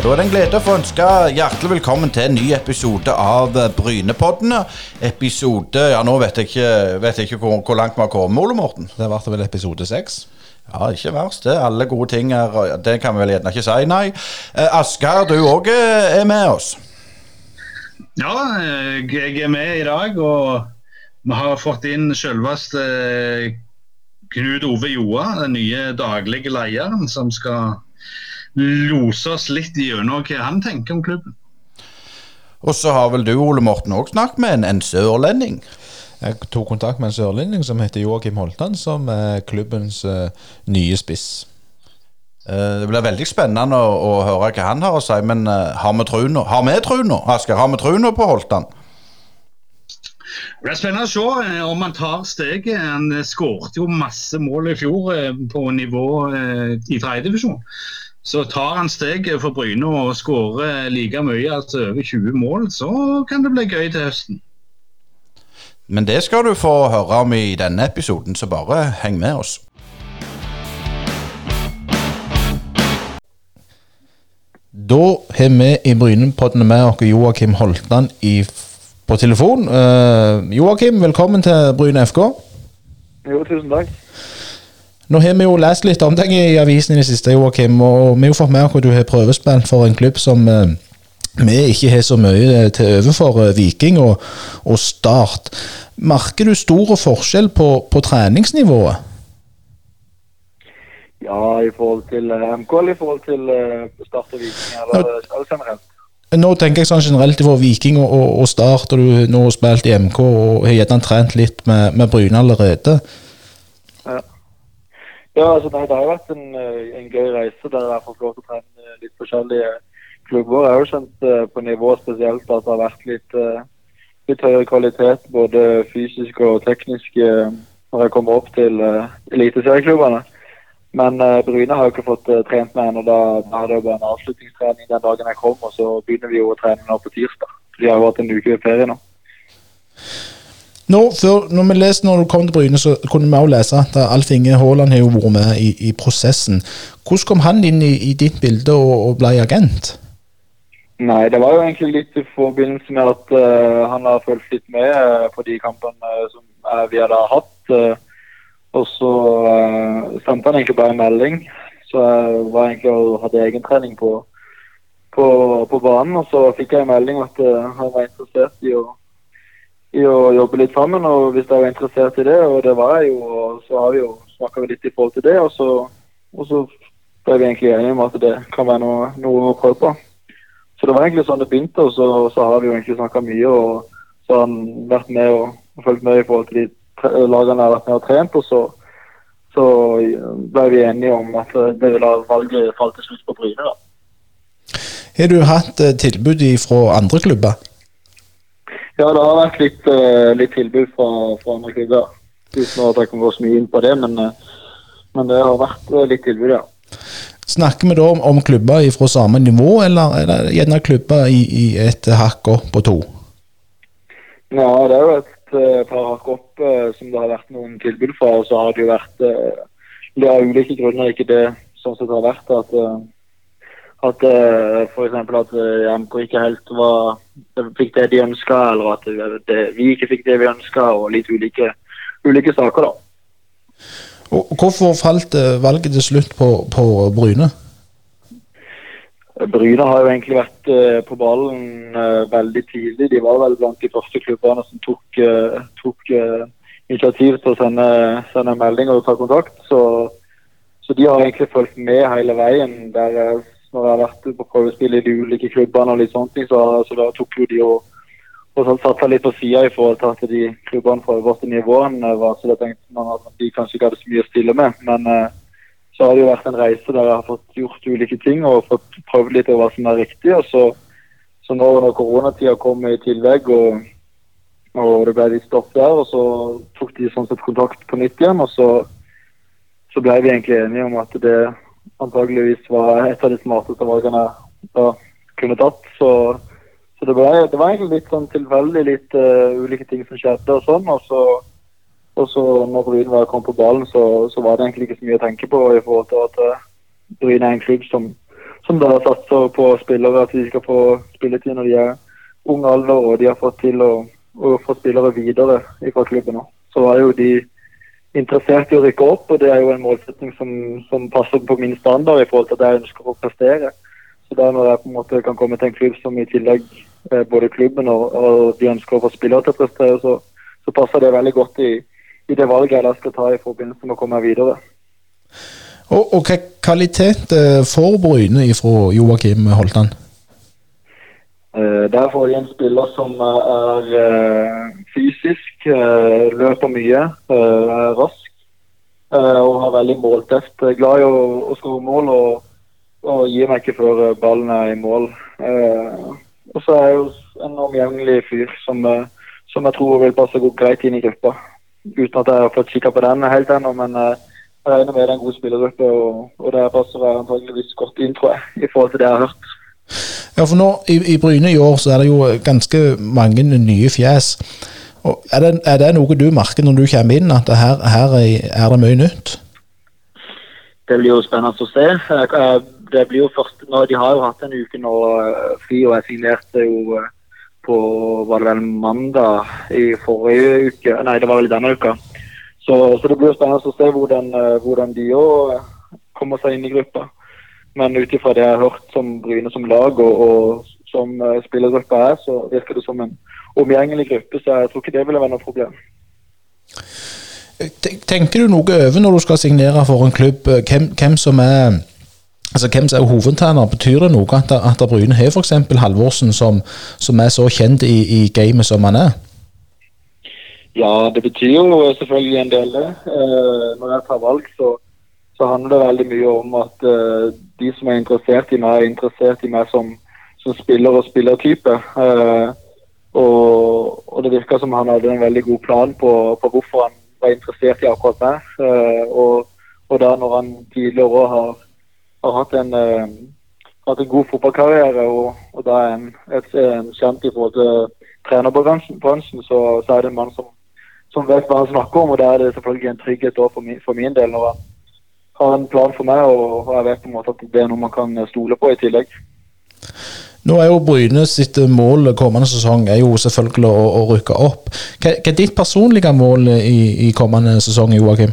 Da er det en glede å få ønske hjertelig velkommen til en ny episode av Brynepoddene. Episode Ja, nå vet jeg ikke, vet jeg ikke hvor, hvor langt vi har kommet, Ole Morten. Det ble vel episode seks. Ja, ikke verst det. Alle gode ting er Det kan vi vel gjerne ikke si, nei. Eh, Asgeir, du òg er med oss. Ja, eh, jeg er med i dag, og vi har fått inn selveste Knut Ove Joa, den nye daglige lederen, som skal lose oss litt gjennom hva han tenker om klubben. Og så har vel du, Ole Morten, òg snakket med en, en sørlending? Jeg tok kontakt med en sørlending som heter Joakim Holtan, som er klubbens uh, nye spiss. Uh, det blir veldig spennende å, å, høre hva han har å si, men uh, har vi tru nå? Har vi tru nå, Asker? Har vi tru nå på Holtan? Det blir spennende å se om han tar steget. Han skåret jo masse mål i fjor på nivå i tredjedivisjon. Så tar han steget for Bryne og skårer like mye, altså over 20 mål, så kan det bli gøy til høsten. Men det skal du få høre om i denne episoden, så bare heng med oss. Da har vi i Brynepoddene med oss Joakim Holtan i, på telefon. Uh, Joakim, velkommen til Bryne FK. Jo, tusen takk. Nå har vi jo lest litt om deg i avisen i det siste, Joakim, og vi har jo fått med at du har prøvespilt for en klubb som uh, vi ikke har så mye til overfor for Viking og, og, Start. Merker du stor forskjell på, på treningsnivået? Ja, i forhold til MK eller i forhold til Start og Viking, eller, eller generelt? Nå tenker jeg sånn generelt for Viking og, og, og Start, og du nå har spilt i MK og har gjerne trent litt med, med Bryne allerede. Ja. Altså nei, Det har vært en, en, gøy reise der jeg har fått lov til å trene litt forskjellige klubber. Jeg har jo kjent uh, på nivå spesielt at det har vært litt, litt høyere kvalitet, både fysisk og teknisk, når jeg kommer opp til eliteserieklubbene. Men uh, Bryne har jo ikke fått uh, trent med ennå. Da, da er det jo bare en avslutningstrening den dagen jeg kom, og så begynner vi jo å trene nå på tirsdag. De har jo hatt en uke ferie nå. Nå, før, når vi leste når du kom til Bryne, så kunne vi også lese at Alf Inge Haaland har jo vært med i, i, prosessen. Hvordan kom han inn i, i ditt bilde og, og, ble agent? Nei, Det var jo egentlig litt i forbindelse med at uh, han har fulgt litt med uh, på de kampene uh, som vi hadde hatt. og så sendte han egentlig bare en melding. Så jeg var egentlig og hadde egentrening på, på, på banen. Og så fikk jeg en melding at han var interessert i å i å jobbe litt sammen. og Hvis jeg var interessert i det, og det var jeg jo, så har vi jo snakka litt i forhold til det. Og så, og så ble vi egentlig enige om at det kan være noe, noe å prøve på. Så det var egentlig sånn det begynte, og så, så har vi jo egentlig snakka mye. Og så har han vært med og, og fulgt med i forhold til de lagene jeg har vært med og trent. Og så, så ble vi enige om at det ville valget falt til slutt på Bryne. da. Har du hatt tilbud fra andre klubber? Ja, det har vært litt, uh, litt tilbud fra, fra andre klubber. Uten at jeg kan gå så mye inn på det, men, uh, men det har vært uh, litt tilbud, ja. Snakker vi da om, om klubber fra samme nivå, eller er det gjerne klubber i, i et hakk opp på to? Ja, det er jo et par hakk opp som det har vært noen tilbud fra. Og så har det jo vært Det av ulike grunner ikke det sånn som det har vært. at at uh, f.eks. at uh, MK ikke helt var, fikk det de ønska, eller at det, vi ikke fikk det vi ønska, og litt ulike, ulike saker, da. Og hvorfor falt valget til slutt på, på Bryne? Bryne har jo egentlig vært på ballen veldig tidlig. De var vel blant de første klubbene som tok, tok initiativ til å sende, sende melding og ta kontakt. Så, så, de har egentlig fulgt med hele veien. der når jeg har vært på prøvespill i de ulike klubbene og litt sånne ting, så, så da tok jo de og, og satte seg litt på sida i forhold til at de klubbene fra øverste var så da tenkte man at de kanskje ikke hadde så mye å stille med. Men eh, så har det jo vært en reise der jeg har fått gjort ulike ting og fått prøvd litt over hva som er riktig. og så, så nå når koronatida kom i tillegg og, og det ble litt stopp der, og så tok de sånn sett kontakt på nytt igjen. og så, så ble vi egentlig enige om at det antageligvis var et av de smarteste valgene jeg kunne tatt. Så, så det, ble, det, var egentlig litt sånn tilfeldig, litt uh, ulike ting som skjedde og sånn. Og så, og så når Bryne kom på ballen, så, så, var det egentlig ikke så mye å tenke på i forhold til at uh, Bryne er en klubb som, som da satser på spillere at de skal få spilletid når de er ung alder, og de har fått til å, å få spillere videre fra klubben nå. Så er jo de interessert i å rykke opp, og det er jo en målsetting som, som passer på min standard i forhold til at jeg ønsker å prestere. Så da når jeg på en måte kan komme til en klubb som i tillegg eh, både klubben og, og de ønsker å få spillere til å prestere, så, så passer det veldig godt i, i det valget jeg da skal ta i forbindelse med å komme videre. Og, og hva kvalitet eh, får Bryne fra Joakim Holtan? Uh, der får de en spiller som er fysisk, løper mye, er rask og har veldig måltest. Glad i å, å skåre mål og, og gir meg ikke før ballen er i mål. og så er jeg jo en omgjengelig fyr som, som, jeg tror vil passe greit inn i gruppa. Uten at jeg har fått kikka på den helt ennå, men jeg regner med det er en god spillergruppe, og, og det passer antageligvis godt inn, tror jeg, i forhold til det jeg har hørt. Ja, for nå i, i Bryne i år så er det jo ganske mange nye fjes. Er, det, er det noe du merker når du kommer inn, at her, her er det mye nytt? Det blir jo spennende å se. Det blir jo først, De har jo hatt en uke nå fri, og jeg signerte jo på var det vel mandag i forrige uke. Nei, det var vel denne uka. Så, så, det blir jo spennende å se hvordan, eh, hvordan de òg eh, kommer seg inn i gruppa. Men ut ifra det jeg har hørt som Bryne som lag og, og som spillergruppa er, så virker det som en omgjengelig gruppe. Så jeg tror ikke det ville være noe problem. Tenker du noe over når du skal signere for en klubb, hvem, hvem som er Altså, Hvem som er hovedtrener? Betyr det noe at, at Bryne har f.eks. Halvorsen, som, som, er så kjent i, i gamet som han er? Ja, det betyr jo selvfølgelig en del, det. Eh, når jeg tar valg, så, så, handler det veldig mye om at eh, de som er interessert i meg, er interessert i meg som, som spiller og spillertype. Eh, og, og, det virker som han hadde en veldig god plan på, på hvorfor han var interessert i akkurat meg. Eh, og, og, da når han tidligere har, har, hatt en uh, hatt en god fotballkarriere og, og da er en, et, en kjent i forhold til trenerbransjen, så, så er det en mann som som vet hva han snakker om. og Da er det selvfølgelig en trygghet for min, for min del når han har en plan for meg, og, og jeg vet på en måte at det er noe man kan stole på i tillegg. Nå er jo Bryne sitt mål kommende sesong er jo selvfølgelig å, å rykke opp. Hva, hva, er ditt personlige mål i, i kommende sesong, Joakim?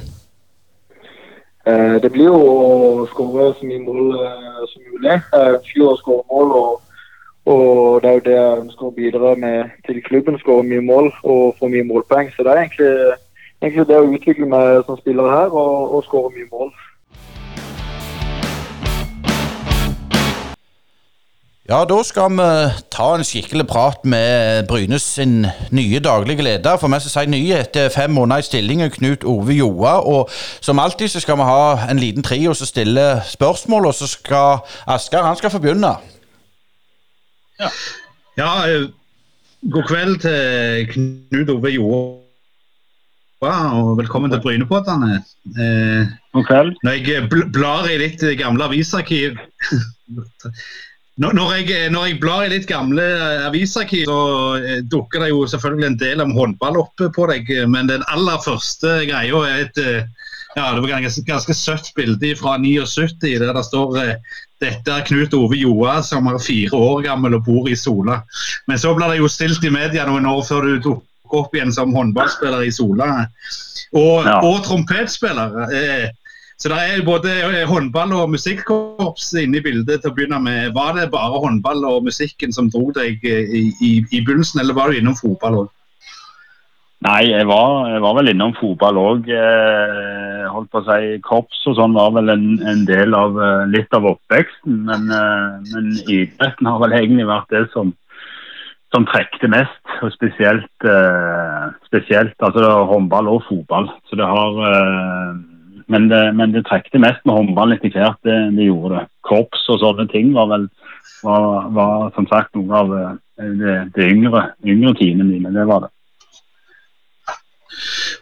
Eh, det blir jo å skåre så mye mål eh, som mulig. Fjor ønsker å skåre mål og og det er jo det jeg ønsker å bidra med til klubben. Skåre mye mål og få mye målpoeng. Så det er egentlig, egentlig det å utvikle meg som spiller her og, og skåre mye mål. Ja, da skal vi ta en skikkelig prat med Brynes sin nye daglige leder. For meg som sier nye etter fem måneder i stillingen, Knut Ove Joa. Og som alltid så skal vi ha en liten trio som stiller spørsmål, og så skal Asker han skal få begynne. Ja. ja eh, god kveld til Knut Ove Joa, og velkommen til Brynepoddene. Eh, god kveld. Når jeg blar i litt gamle avisarkiv når jeg, når jeg, blar i litt gamle avisarkiv, så eh, dukker det jo selvfølgelig en del om håndball oppe på deg. Men den aller første greia er et ja, det var ganske, ganske søtt bilde fra 79 der det står dette er Knut Ove Joa som er fire år gammel og bor i Sola. Men så ble det jo stilt i media noen år før du tok opp igjen som håndballspiller i Sola. Og, ja. og trompetspiller. Eh, så det er både håndball og musikkorps inne i bildet til å begynne med. Var det bare håndball og musikken som dro deg i, i, i begynnelsen, eller var du innom fotball òg? Nei, jeg var, jeg var, vel innom fotball òg. Eh, holdt på å si Korps og sånn var vel en, en del av eh, litt av oppveksten. Men, eh, men, idretten har vel egentlig vært det som, som trekte mest. Og spesielt, eh, spesielt altså håndball og fotball. Så det har eh, men, det, men det trekte mest med håndball etter hvert. Det, det, gjorde det. Korps og sånne ting var vel var, var som sagt noe av eh, det, det yngre, yngre tidene mine. Det var det.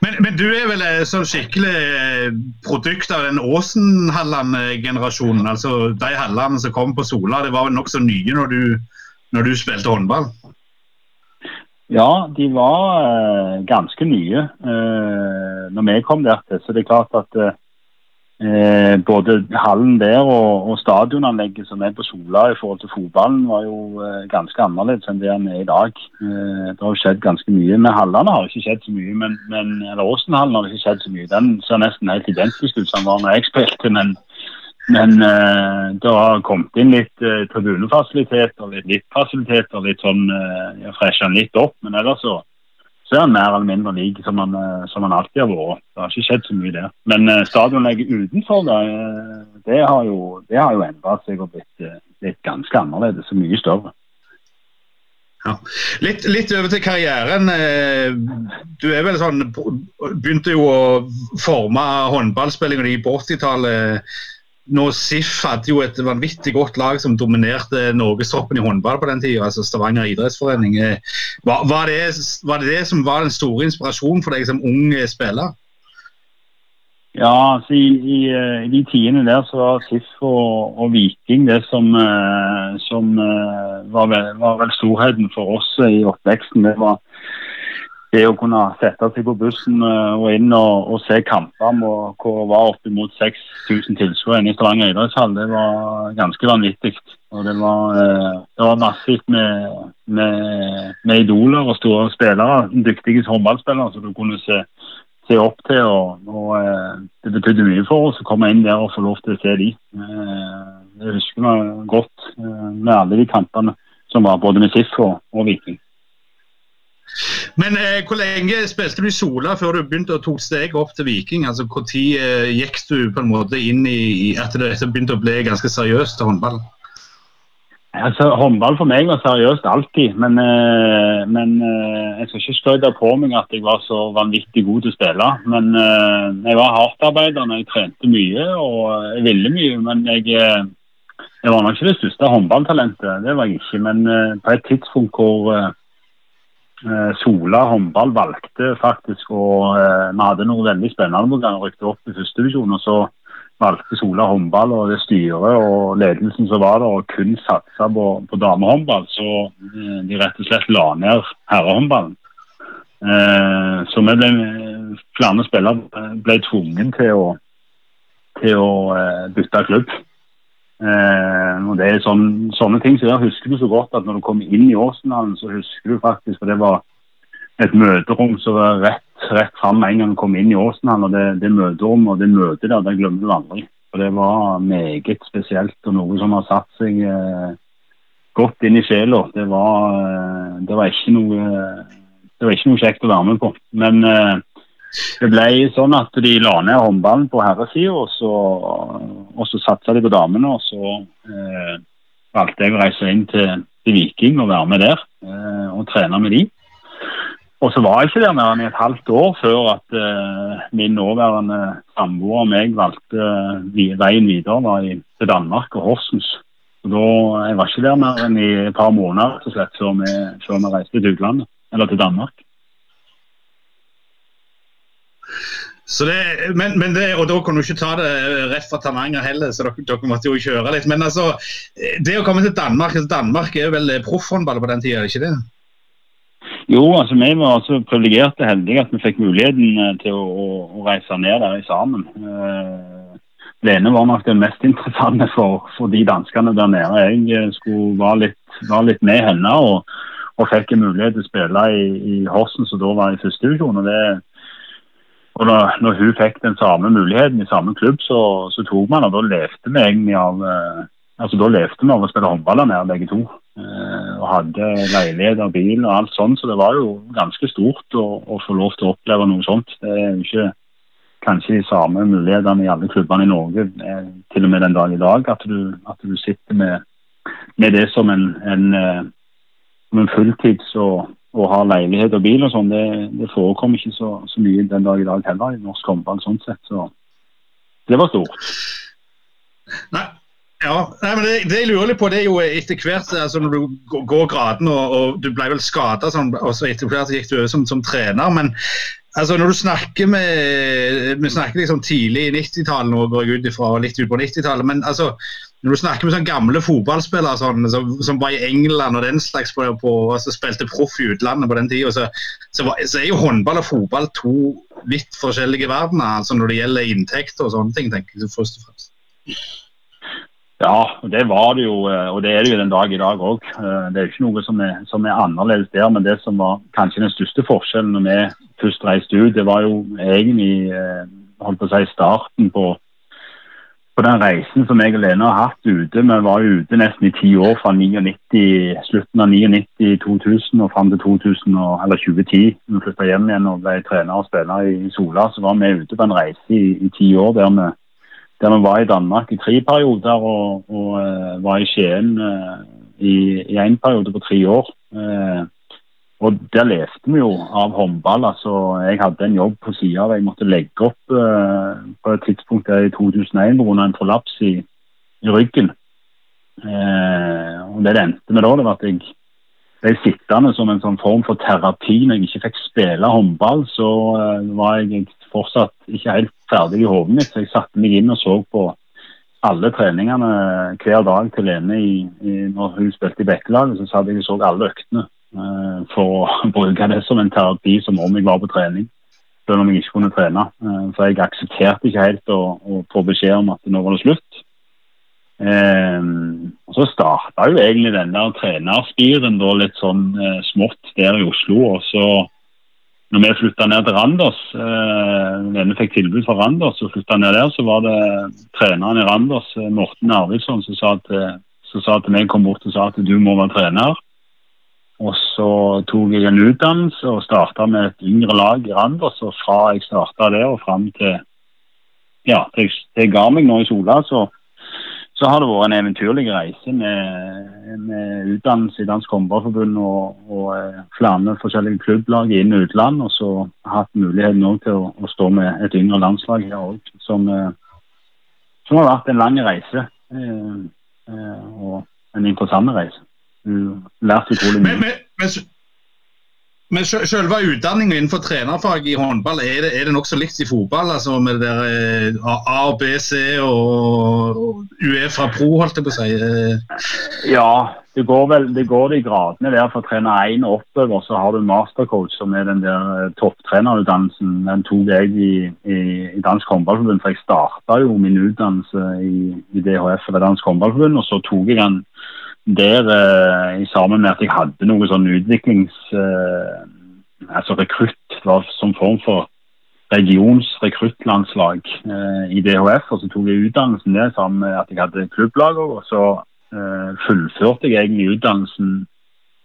Men, men, du er vel sånn skikkelig eh, produkt av den Åsen-Halland-generasjonen? Altså de hallene som kom på Sola, det var vel nokså nye når du, når du spilte håndball? Ja, de var uh, ganske nye uh, når vi kom der til. Så det er klart at uh, Eh, både hallen der og, og stadionanlegget som er på Sola i forhold til fotballen, var jo eh, ganske annerledes enn det den er i dag. Eh, det har skjedd ganske mye. Med hallene har ikke skjedd så mye, men, men eller Åsenhallen har ikke skjedd så mye. Den ser nesten helt identisk ut som den var når jeg spilte, men, men uh, det har kommet inn litt uh, tribunefasiliteter, litt littfasiliteter, litt sånn uh, fresher den litt opp. Men ellers så så er han mer eller mindre lik som han, uh, alltid har vært. Det har ikke skjedd så mye der. Men uh, stadionlegget utenfor det, eh, det har jo, det jo endra seg og blitt, blitt, ganske annerledes og mye større. Ja. Litt, litt, over til karrieren. Du er vel sånn Begynte jo å forme håndballspillinga di på 80-tallet nå SIF hadde jo et vanvittig godt lag som dominerte norgestoppen i håndball på den tida, altså Stavanger idrettsforening. Eh, var, var, det, var, det, det som var den store inspirasjonen for deg som ung eh, spiller? Ja, altså i, i, eh, i de tidene der så var SIF og, og Viking det som, som var, var, vel, storheten for oss i oppveksten. Det var det å kunne sette seg på bussen eh, og inn og, og se kamper hvor det var oppimot 6000 tilskuere i Stavanger idrettshall, det var ganske vanvittig. Og det var, eh, det var massivt med, med, med, idoler og store spillere, dyktige håndballspillere som du kunne se, se opp til. Og, og, eh, Det betydde mye for oss å komme inn der og få lov til å se de. Jeg husker meg godt med alle de kampene som var både med SIF og, og Viking. Men eh, hvor lenge spilte du i Sola før du begynte å tok steg opp til Viking? Altså Når eh, gikk du på en måte inn i at det begynte å bli ganske seriøst til håndball? Altså, Håndball for meg var seriøst alltid, men, eh, men eh, jeg skal ikke skryte på meg at jeg var så vanvittig god til å spille. Men eh, jeg var hardtarbeider, jeg trente mye og jeg ville mye. Men jeg, eh, jeg var nok ikke det største håndballtalentet, det var jeg ikke. Men på et tidspunkt hvor Sola håndball valgte faktisk å eh, Vi hadde noe veldig spennende på gang, rykte opp i førstedivisjon. Og så valgte Sola håndball og det styret og ledelsen som var der, å kun satse på, på damehåndball. Så eh, de rett og slett la ned herrehåndballen. Så vi ble, flere spillere ble tvungen til til å bytte klubb. Eh, og det er sånn, Sånne ting så der husker du så godt at når du kom inn i Åsenhallen, så husker du faktisk For det var et møterom som var rett, rett fram en gang du kom inn i Åsenhallen. Og det, det møterommet og det møtet der, det glemmer du aldri. For det var meget spesielt og noe som har satt seg eh, godt inn i sjela. Det, eh, det, var ikke noe det var ikke noe kjekt å være med på. Men eh, det ble sånn at de la ned håndballen på herresida, og så, og så satsa de på damene. Og så eh, valgte jeg å reise inn til, til Viking og være med der eh, og trene med de. Og så var jeg ikke der mer enn et halvt år før at eh, min nåværende samboer og meg valgte eh, veien videre da, i, til Danmark og Horsens. Og da, Jeg var ikke der mer enn i et par måneder så slett, før vi, før vi reiste til utlandet, eller til Danmark. Det, men, men det, og da kunne du ikke ta det rett fra Tananger heller, så dere, dere, måtte jo kjøre litt. Men altså, det å komme til Danmark altså Danmark er vel proffhåndball på den tida, ikke det? Jo, altså vi var altså privilegerte heldige at vi fikk muligheten eh, til å, å, å reise ned der sammen. Uh, Lene var nok den mest interessante for, for de danskene der nede. Jeg eh, skulle være litt, var litt med henne og, og, fikk en mulighet til å spille i, i Horsen, som da var i første divisjon. og det og når, når, hun fikk den samme muligheten i samme klubb, så, så tok man, og da levde vi egentlig av eh, altså da levde vi av å spille håndball der begge to. Eh, og hadde leilighet og bil og alt sånt, så det var jo ganske stort å, å, få lov til å oppleve noe sånt. Det er jo ikke kanskje de samme mulighetene i alle klubbene i Norge, eh, til og med den dag i dag, at du, at du sitter med, med, det som en, en, en fulltids- og og ha leilighet og bil og sånn, det, det, forekommer ikke så, så, mye den dag i dag heller i norsk håndball sånn sett. Så det var stort. Nei. Ja, nei, men det, det, jeg lurer litt på, det er jo etter hvert altså når du går graden og, og du ble vel skada, sånn, og så etter hvert gikk du som, som, trener. Men altså når du snakker med Vi snakker liksom tidlig i 90-tallet, nå går jeg ut ifra litt ut på 90-tallet. Men altså, når du snakker med sånne gamle fotballspillere sånn, som, som, var i England og den slags på, på altså spilte proff i utlandet på den tida, så, så, så, er jo håndball og fotball to vidt forskjellige verdener altså når det gjelder inntekter og sånne ting. tenker jeg først og fremst. Ja, det var det jo, eh, og det er det jo den dag i dag òg. Eh, det er jo ikke noe som er, som er, annerledes der, men det som var kanskje den største forskjellen når vi først reiste ut, det var jo egentlig eh, holdt på å si, starten på, på den reisen som jeg og Lene har hatt ute. Vi var ute nesten i ti år, fra 99, slutten av 99-2000 og fram til 2000, eller 2010. Vi flytta hjem igjen og ble trener og spiller i Sola. Så var vi ute på en reise i, i ti år der vi der vi var i Danmark i tre perioder og, og uh, var i Skien uh, i en periode på tre år. Uh, og Der leste vi jo av håndball. altså Jeg hadde en jobb på sida av jeg måtte legge opp på et tidspunkt der i 2001 pga. en prolaps i, i ryggen. og Det det endte med da, det var at jeg ble sittende som en sånn form for terapi når jeg ikke fikk spille håndball. Så var jeg fortsatt ikke helt ferdig i hodet mitt. Så jeg satte meg inn og så på alle treningene hver dag til Lene i, i, når hun spilte i Bekkelaget. Så satt jeg og så alle øktene uh, for å bruke det som en terapi som om jeg var på trening. Selv om jeg ikke kunne trene. Uh, for jeg aksepterte ikke helt å, å, få beskjed om at nå var det slutt. Um, og Så starta jo egentlig den der trenerspiren da litt sånn smått der i Oslo. og så når vi flytta ned til Randers, uh, fikk tilbud fra Randers og flytta ned der, så var det treneren i Randers, eh, Morten Arvidsson, som sa til, som sa til meg kom bort og sa at du må være trener. Og så tok jeg en utdannelse og starta med et yngre lag i Randers. Og fra jeg starta der og fram til ja, jeg ga meg nå i Sola, så så har det vært en eventyrlig reise med, med utdannelse i Dansk Håndballforbund og, og eh, flere forskjellige klubblag inn og utland. Og så hatt muligheten til å, å, stå med et yngre landslag her òg, som, eh, som, har vært en lang reise. Eh, og en interessant reise. Lært utrolig mye. Men, men, men selve utdanninga innenfor trenerfag i håndball, er det, er det nokså likt i fotball? altså Med det der eh, A, og B, C og Uefa Pro, holdt jeg på å si? Eh. Ja, det går vel det går de gradene der. For trener 1 og oppover så har du mastercoach, som er den der eh, topptrenerutdannelsen. Den tok jeg i, i, i Dansk Håndballforbund, for jeg starta jo min utdannelse i, i DHF, Dansk Håndballforbund, og så tok jeg den der eh, sammen med at jeg hadde noe sånn utviklings... Eh, altså rekrutt var som form for regionsrekruttlandslag eh, i DHF. Og så tok jeg utdannelsen der sammen med at jeg hadde klubblag Og så eh, fullførte jeg egentlig utdannelsen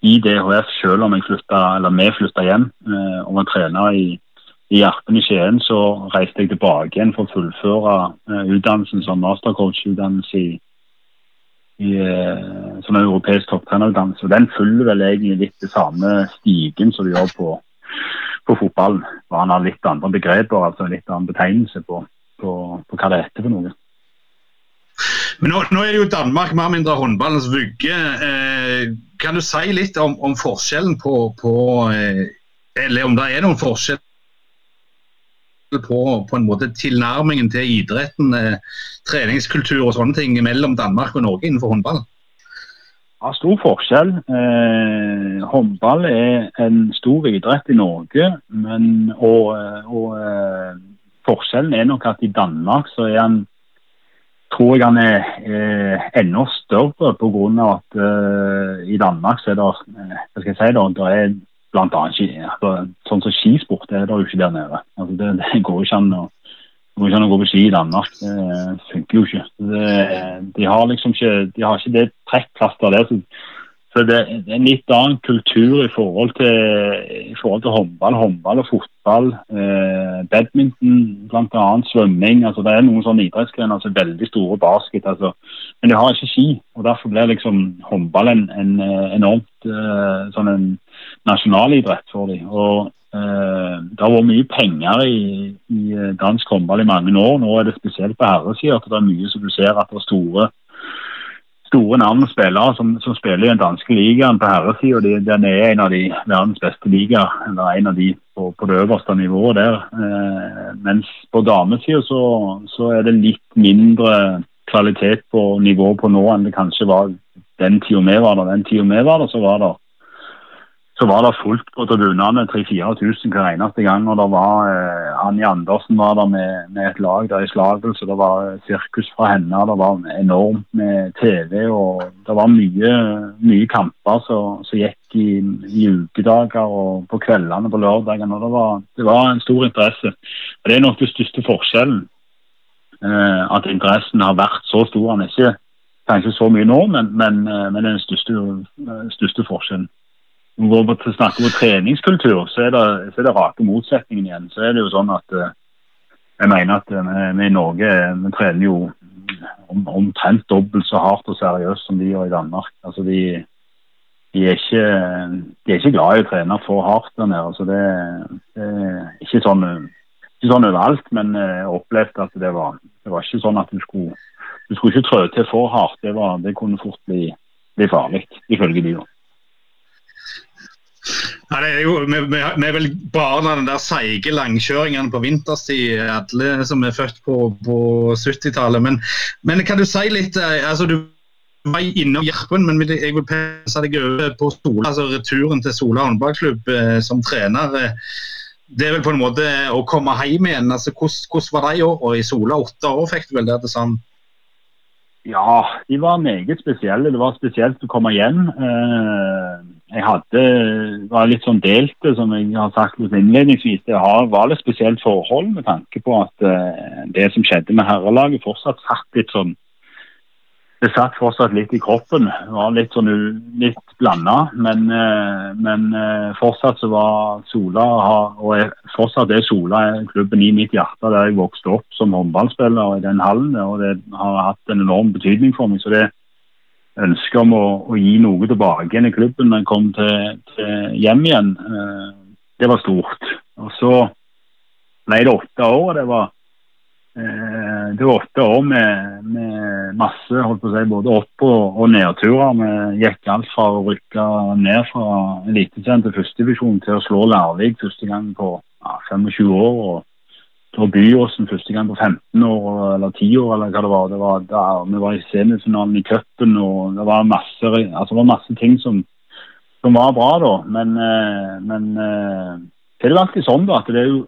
i DHF selv om jeg flytta, eller vi flytta hjem eh, og var trener i, i Arpen i Skien. Så reiste jeg tilbake igjen for å fullføre eh, utdannelsen som mastercoach-utdannelse i i eh, som en europeisk topptrenerutdannelse. Den følger vel egentlig litt det samme stigen som du gjør på, på fotballen. Bare han har litt andre begreper, altså litt annen betegnelse på, på, på hva det heter for noe. Men nå, nå, er det jo Danmark mer eller mindre håndballens vugge. Eh, kan du si litt om, om forskjellen på, på eh, Eller om det er noen forskjell på, på en måte tilnærmingen til idretten, eh, treningskultur og sånne ting mellom Danmark og Norge innenfor håndball? Ja, stor forskjell. Eh, håndball er en stor idrett i Norge, men, og, og eh, forskjellen er nok at i Danmark så er han tror jeg han er eh, enda større pga. at eh, i Danmark så er det, eh, si, det er annet altså, Sånn som skisport er det jo ikke der nede. Altså, det, det, går ikke an å, ikke an å gå på ski i Danmark. Det funker jo ikke. Det, de har liksom ikke, de har ikke det trekkplasteret der. Så, så det, er en litt annen kultur i forhold til, i forhold til håndball, håndball og fotball. Eh, badminton bl.a. svømming. altså Det er noen sånne idrettsgrener som altså, veldig store. Basket. altså Men de har ikke ski. og Derfor blir liksom håndball en, en enormt eh, sånn en nasjonalidrett for dem. Eh, Det har vært mye penger i, i eh, dansk håndball i mange år. Nå er det spesielt på herresida at det er mye som du ser at det er store store navn spillere som, som, spiller i den danske ligaen på herresida. Den er en av de verdens beste ligaer, eller en av de på, på det øverste nivået der. Eh, mens på damesida så, så, er det litt mindre kvalitet på nivået på nå enn det kanskje var den tida vi var der. Den tida vi var der, så var det så var det fullt på tribunene, 3000-4000 hver eneste gang. Og det var eh, Anja Andersen var der med, med, et lag der i Slagelse. Det var sirkus fra henne. Det var enormt med TV. Og det var mye, mye kamper som gikk i, i, ukedager og på kveldene på lørdagene. Og det var, det var, en stor interesse. Og Det er nok den største forskjellen. Eh, at interessen har vært så stor. Den er ikke kanskje så mye nå, men, men, eh, men det er den største, største forskjellen går vi snakker om treningskultur, så er, det, så er det rake motsetningen igjen. Så er det jo sånn at uh, jeg mener at uh, vi i Norge vi trener jo om, omtrent dobbelt så hardt og seriøst som de gjør i Danmark. Altså de, de, er ikke, de, er ikke, glad i å trene for hardt der nede. Altså det, det, er ikke sånn, ikke sånn overalt, men jeg opplevde at det var, det var ikke sånn at du skulle, du skulle ikke trø til for hardt. Det, var, det kunne fort bli, bli farlig, ifølge de. da. Ja, det er jo, vi, vi er vel barn av den der seige langkjøringen på vinterstid, alle som er født på, på 70-tallet. Men, men, kan du si litt eh, altså Du var innom Jerpen, men jeg vil pense deg over på Sola, altså returen til Sola håndballklubb eh, som trener. Eh, det er vel på en måte å komme hjem igjen. altså Hvordan, hvordan var de årene i Sola? Åtte år fikk du vel der til sammen? Ja, de var meget spesielle. Det var spesielt å komme hjem. Eh, jeg hadde, var litt sånn delte, som jeg har sagt litt innledningsvis. Det var litt spesielt forhold med tanke på at uh, det som skjedde med herrelaget, fortsatt satt litt sånn Det satt fortsatt litt i kroppen. Det var litt sånn litt blanda. Men, uh, men uh, fortsatt så var Sola, og fortsatt er Sola klubben i mitt hjerte der jeg vokste opp som håndballspiller i den hallen. Og det har hatt en enorm betydning for meg. så det ønsket om å, å, gi noe tilbake igjen i klubben når jeg kom til, til hjem igjen, eh, det var stort. Og så ble det åtte år. Det var, eh, det var åtte år med, med, masse holdt på å si, både opp- og, og nedturer. Vi gikk alt fra å rykke ned fra Eliteserien til førstedivisjon til å slå Larvik første gang på ja, 25 år. og på Byåsen første gang på 15 år eller 10 år, eller hva det var. Det var der, vi var i semifinalen i cupen, og det var masse, altså det var masse ting som, som var bra da. Men, eh, men det er jo alltid sånn da, at det er jo,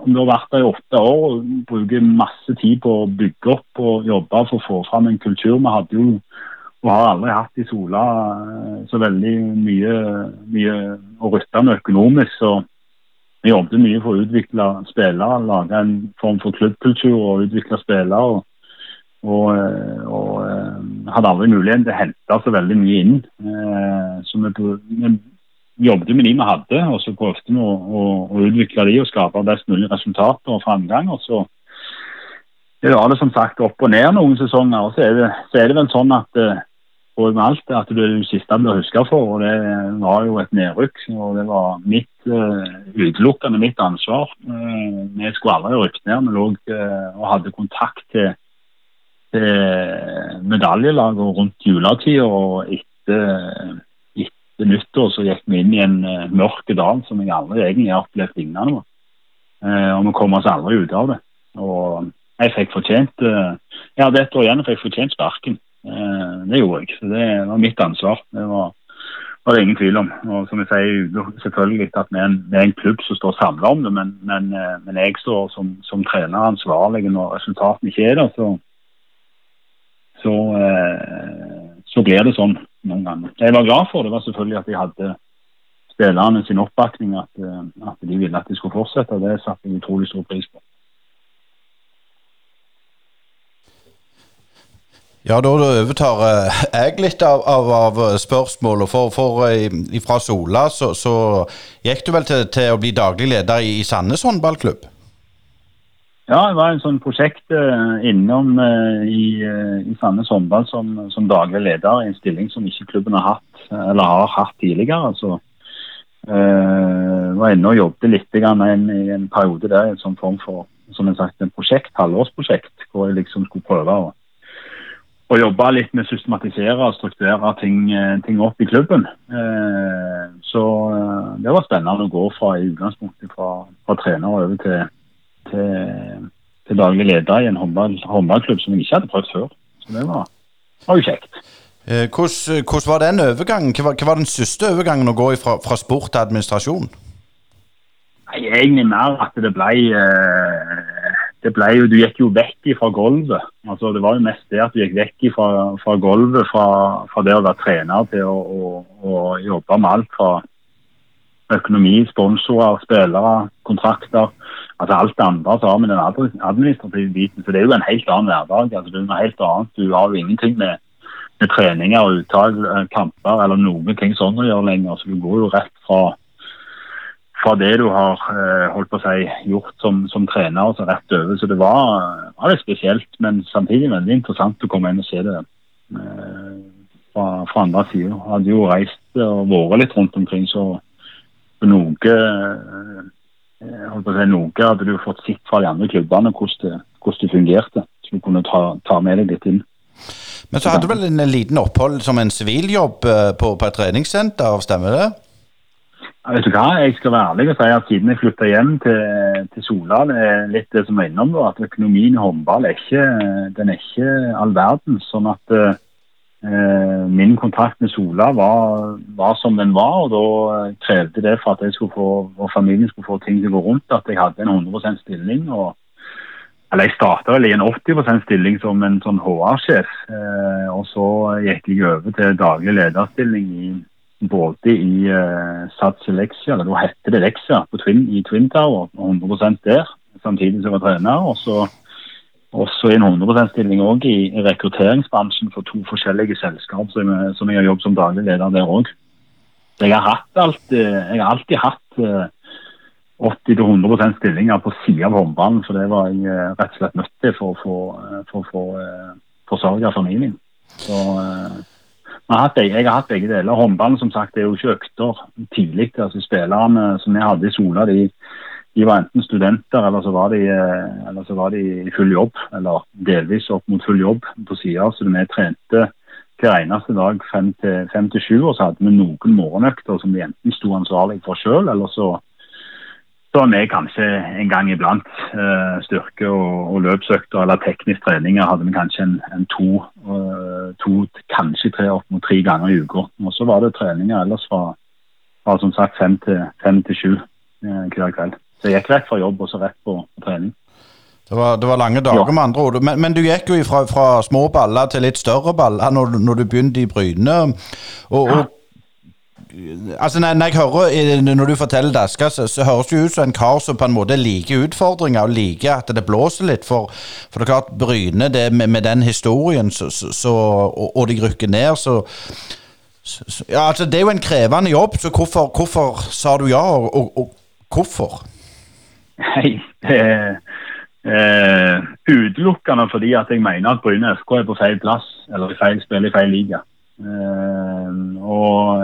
om du har vært der i åtte år og bruker masse tid på å bygge opp og jobbe for å få fram en kultur Vi hadde jo og har aldri hatt i Sola eh, så veldig mye, mye å rutte med økonomisk. så vi jobbet mye for å utvikle spillere, lage en form for klubbkultur og utvikle spillere. Og, og, eh, og, eh, hadde aldri muligheten til å hente så veldig mye inn. Så vi, jobbet med de vi hadde, og så prøvde vi å, å, å, utvikle de og skape best mulig resultater og framgang. Og så det var det som sagt opp og ned noen sesonger. og så er det, så er det vel sånn at og med alt at det er det siste blir huska for. og Det var jo et nedrykk. og Det var mitt uh, utelukkende mitt ansvar. Uh, vi skulle aldri rykke ned. Vi lå og hadde kontakt til, til medaljelaget rundt juletida. Og etter, etter, nyttår så gikk vi inn i en mørk dal som jeg aldri egentlig har opplevd lignende. og vi kom oss aldri ut av det. Og jeg fikk fortjent Jeg hadde ett år igjen og fikk fortjent sparken. Eh, det gjorde jeg. Så det var mitt ansvar. Det var, var det ingen tvil om. Og som jeg sier, selvfølgelig at vi er en, vi er en klubb som står samla om det, men, men, eh, men, jeg står som, som trener ansvarlig når resultatene ikke er der. Så, så, eh, så, blir det sånn noen ganger. Det jeg var glad for, det var selvfølgelig at de hadde spillerne sin oppbakning, at, at de ville at de skulle fortsette. Det satte jeg utrolig stor pris på. Ja, da overtar eh, jeg litt av, av, av spørsmålet. For, for eh, fra Sola så, så, gikk du vel til, til, å bli daglig leder i Sandnes håndballklubb? Ja, det var en sånn prosjekt uh, innom uh, i, uh, i, Sandnes håndball som, som, daglig leder i en stilling som ikke klubben har hatt, eller har hatt tidligere. altså var inne og jobbet litt i en, i en periode der i en sånn form for som jeg sagt, en prosjekt, halvårsprosjekt, hvor jeg liksom skulle prøve å å jobbe litt med å systematisere og strukturere ting, eh, ting opp i klubben. Uh, så uh, det var spennende å gå fra i utgangspunktet fra, fra trener over til, til, til, daglig leder i en håndball, håndballklubb som jeg ikke hadde prøvd før. Så det var, var jo kjekt. Eh, Hvordan, hvordan var den overgangen? Hva hva var den siste overgangen å gå fra, fra sport til administrasjon? Nei, egentlig mer at det ble, eh, det ble jo, Du gikk jo vekk fra gulvet. Altså, det var jo mest det at du gikk vekk fra, fra gulvet, fra, fra, det å være trener til å, å, å jobbe med alt fra økonomi, sponsorer, spillere, kontrakter. Altså alt det andre har vi den administrative biten. Så det er jo en helt annen hverdag. Altså, det er noe helt annet. Du har jo ingenting med, med treninger uttak, eh, kamper eller noen ting sånn å gjøre lenger. Så du går jo rett fra, fra det du har eh, holdt på å si, gjort som, som trener, og så rett over. Så det var, var litt spesielt, men samtidig veldig interessant å komme inn og se det eh, fra, fra andre sida. Hadde jo reist og vært litt rundt omkring, så noe eh, si, noe hadde du fått sett fra de andre klubbene hvordan det, hvordan det fungerte. Så du kunne ta, ta, med deg litt inn. Men så hadde du vel en liten opphold som en siviljobb eh, på, på, et treningssenter, stemmer det? Ja, vet du hva, Jeg skal være ærlig og si at siden jeg flytta hjem til, til Sola, det er litt det som var innom, da, at økonomien i håndball er ikke, den er ikke all verden. sånn at Eh, min kontakt med Sola var, var, som den var, og da eh, krevde det for at jeg skulle få, og familien skulle få ting til å gå rundt, at jeg hadde en 100% stilling. og eller Jeg starta vel i en 80% stilling som en sånn HR-sjef. Eh, og så gikk jeg over til daglig lederstilling i, både i eh, Sats Lexia, eller da hette det Lexia, i Twin Tower, 100 der, samtidig som jeg var trener. og så også i en 100 %-stilling òg i rekrutteringsbransjen for to forskjellige selskap som, jeg, som jeg har jobbet som daglig leder der òg. Jeg har, jeg har alltid hatt 80-100% stillinger på sida av håndballen, for det var jeg eh, rett og slett nødt til for å få, eh, for, for, eh, forsørge familien. Så, jeg har hatt begge deler. Håndballen som sagt, er jo ikke økter tidlig. altså Spillerne som jeg hadde i Sola, de de var enten studenter, eller så var de, eh, så var de i full jobb. Eller delvis opp mot full jobb på sida. Så vi trente hver eneste dag fem til, fem til sju. Og så hadde vi noen morgenøkter som vi enten sto ansvarlig for sjøl, eller så så vi kanskje en gang iblant eh, styrke- og, og løpsøkter eller teknisk treninger hadde vi kanskje en, en to, uh, to, kanskje tre opp mot tre ganger i uka. Og så var det treninger ellers fra, fra som sagt fem til, fem til sju hver kveld. Så jeg gikk rett fra jobb og så rett på, på trening. Det var, det var, lange dager, ja. med andre ord. Men, men, du gikk jo fra, fra, små baller til litt større baller når, når du begynte i Bryne. Og, ja. altså, når, når, jeg hører, når du forteller Daska, så, så, høres det ut som en kar som på en måte liker utfordringer og liker at det blåser litt. For, for det er klart, Bryne det, med, med den historien så, så, og, og de rykker ned, så ja, altså, Det er jo en krevende jobb, så hvorfor, hvorfor sa du ja, og, og, og hvorfor? Nei, eh, eh, utelukkende fordi at jeg mener at Bryne FK er på feil plass, eller i feil spill i feil liga. Eh, og,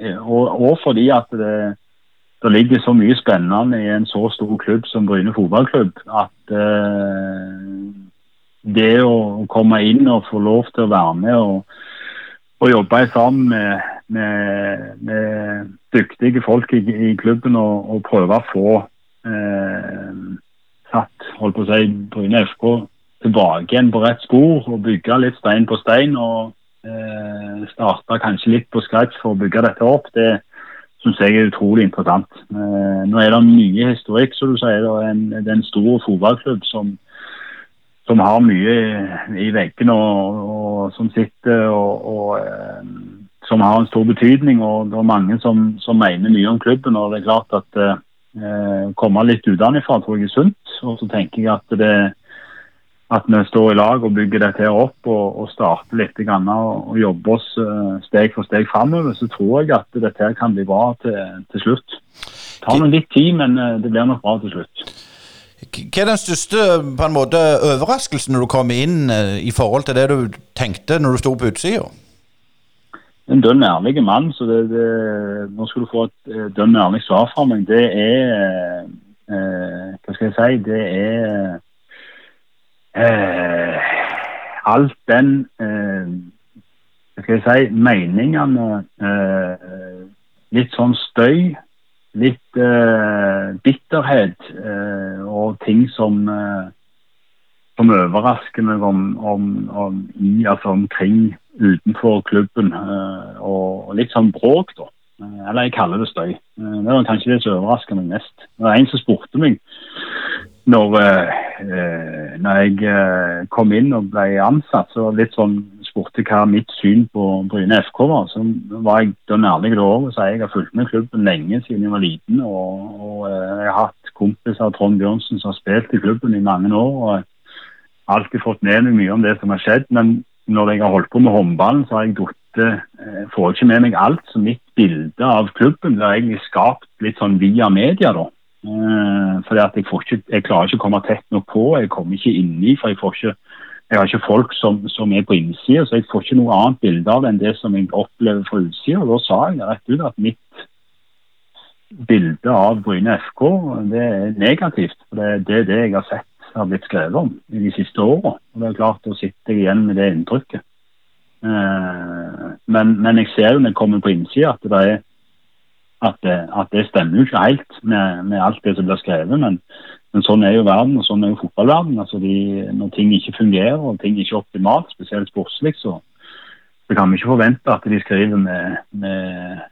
eh, og, og, fordi at det, det, ligger så mye spennende i en så stor klubb som Bryne fotballklubb at eh, det å komme inn og få lov til å være med og, og jobbe sammen med, med, med dyktige folk i, i klubben og, og prøve å få satt holdt på å si, Bryne FK tilbake igjen på rett spor og bygge litt stein på stein. og eh, Starte kanskje litt på scratch for å bygge dette opp. Det syns jeg er utrolig interessant. Eh, nå er det mye historikk, som du sier. Er en, det er en stor fotballklubb som, som har mye i veggene og, og, som sitter og, og eh, som har en stor betydning. og Det er mange som, som mener mye om klubben. og det er klart at eh, eh, komme litt utenfra, tror jeg er sunt. Og så tenker jeg at, det, at vi står i lag og bygger dette her opp og, og starter litt grann, og, og jobber oss uh, steg for steg framover, så tror jeg at dette her kan bli bra til, til slutt. Det tar litt tid, men uh, det blir nok bra til slutt. Hva er den største på en måte, overraskelsen når du kom inn uh, i forhold til det du tenkte når du sto på utsida? En dønn ærlig mann, så det, det, nå skal du få et eh, dønn ærlig svar fra meg. Det er eh, Hva skal jeg si? Det er eh, alt den eh, Hva skal jeg si? Meningene eh, Litt sånn støy. Litt eh, bitterhet og ting som som overrasker meg om, om, om, i, altså omkring utenfor klubben. Uh, og, litt sånn bråk, da. Uh, eller jeg kaller det støy. Uh, det var kanskje det som overrasker meg mest. Det var en som spurte meg når, når jeg kom inn og ble ansatt, så litt sånn spurte hva mitt syn på Bryne FK var. Så var jeg da nærlig det året, så jeg har fulgt med klubben lenge siden jeg var liten. Og, og jeg har hatt kompiser av Trond Bjørnsen som har spilt i klubben i mange år. og alltid fått med meg mye om det som har skjedd. Men når jeg har holdt på med håndballen, så har jeg datt eh, får ikke med meg alt. Så mitt bilde av klubben blir egentlig skapt litt sånn via media, da. Eh, fordi at jeg, ikke, jeg klarer ikke å komme tett nok på. Jeg kommer ikke inni, for jeg ikke jeg har ikke folk som, som er på innsida, så jeg får ikke noe annet bilde av enn det som jeg opplever fra utsida. Da sa jeg rett ut at mitt bilde av Bryne FK det er negativt. for Det, det er det jeg har sett har blitt skrevet om i de siste åra. Det er klart, Da sitter jeg igjen med det inntrykket. Eh, men, men, jeg ser jo når jeg kommer på innsida at, det at, at det stemmer jo ikke helt med, med, alt det som blir skrevet. Men, men, sånn er jo verden, og sånn er jo fotballverden. Altså de, når ting ikke fungerer og ting ikke er optimalt, spesielt sportslig, så, så, kan vi ikke forvente at de skriver med, med,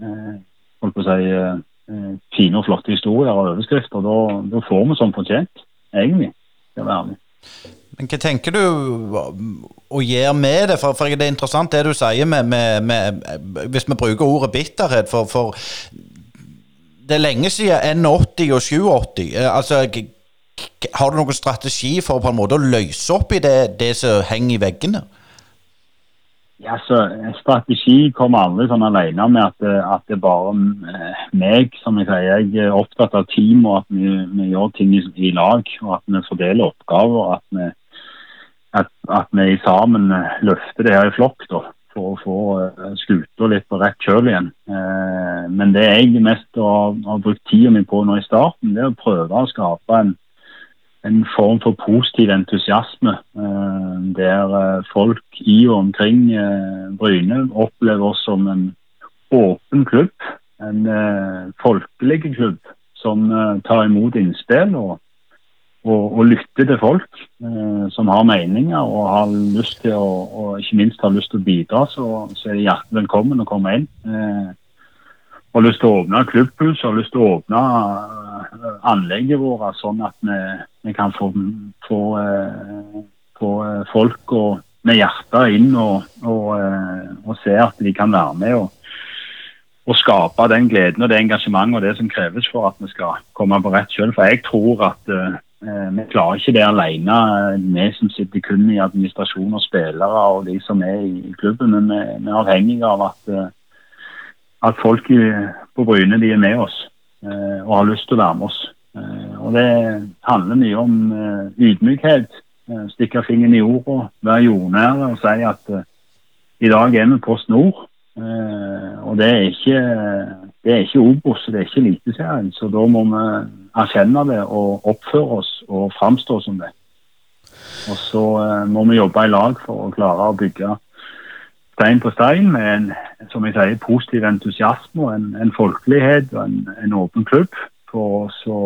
med holdt på å si, eh, fine og flotte historier og overskrifter. Da, da får vi sånn fortjent egentlig. Skal være ærlig. Men hva tenker du å gjøre med det? For, for, det er interessant det du sier med, med, med Hvis vi bruker ordet bitterhet, for, for det er lenge siden N80 og 87. Eh, altså, har du noen strategi for på en måte å løse opp i det, det som henger i veggene? Ja, så Strategi kommer aldri sånn alene med at, at det er bare eh, meg. som Jeg sier. Jeg er opptatt av team og at vi, vi gjør ting i, i, lag. og At vi fordeler oppgaver. At vi, at, at vi sammen løfter det her i flokk for å få skuta litt på rett kjøl igjen. Men det jeg mest har, har brukt tida mi på nå i starten, det er å prøve å skape en en form for positiv entusiasme. Eh, der eh, folk i og omkring eh, Bryne opplever oss som en åpen klubb. En folkelig klubb som tar imot innspill og, og, og lytter til folk som har meninger og har lyst til å, og ikke minst har lyst til å bidra. Så, så er de hjertelig velkommen å komme inn. Har lyst til å åpne klubbhus, har lyst til å åpne anlegget vårt sånn at vi vi kan få, få, eh, få eh, folk og, med hjertet inn og, og, eh, og, se at de kan være med og, og, skape den gleden og det engasjementet og det som kreves for at vi skal komme på rett kjøl. For jeg tror at uh, vi klarer ikke det alene, vi som sitter kun i administrasjon og spillere og de som er i klubben. Men vi, vi er avhengige av at, uh, at folk i, på Bryne de er med oss uh, og har lyst til å være med oss. Eh, og Det handler mye om eh, ydmykhet. Eh, stikke fingeren i jorda, være jordnære og si at i dag er vi Post Nord. og det er ikke det er ikke Obos, det er ikke Eliteserien. Så da må vi erkjenne det og oppføre oss og framstå som det. Og så må vi jobbe i lag for å klare å bygge stein på stein med en som jeg sier, positiv entusiasme og en, en folkelighet og en, en åpen klubb for oss å,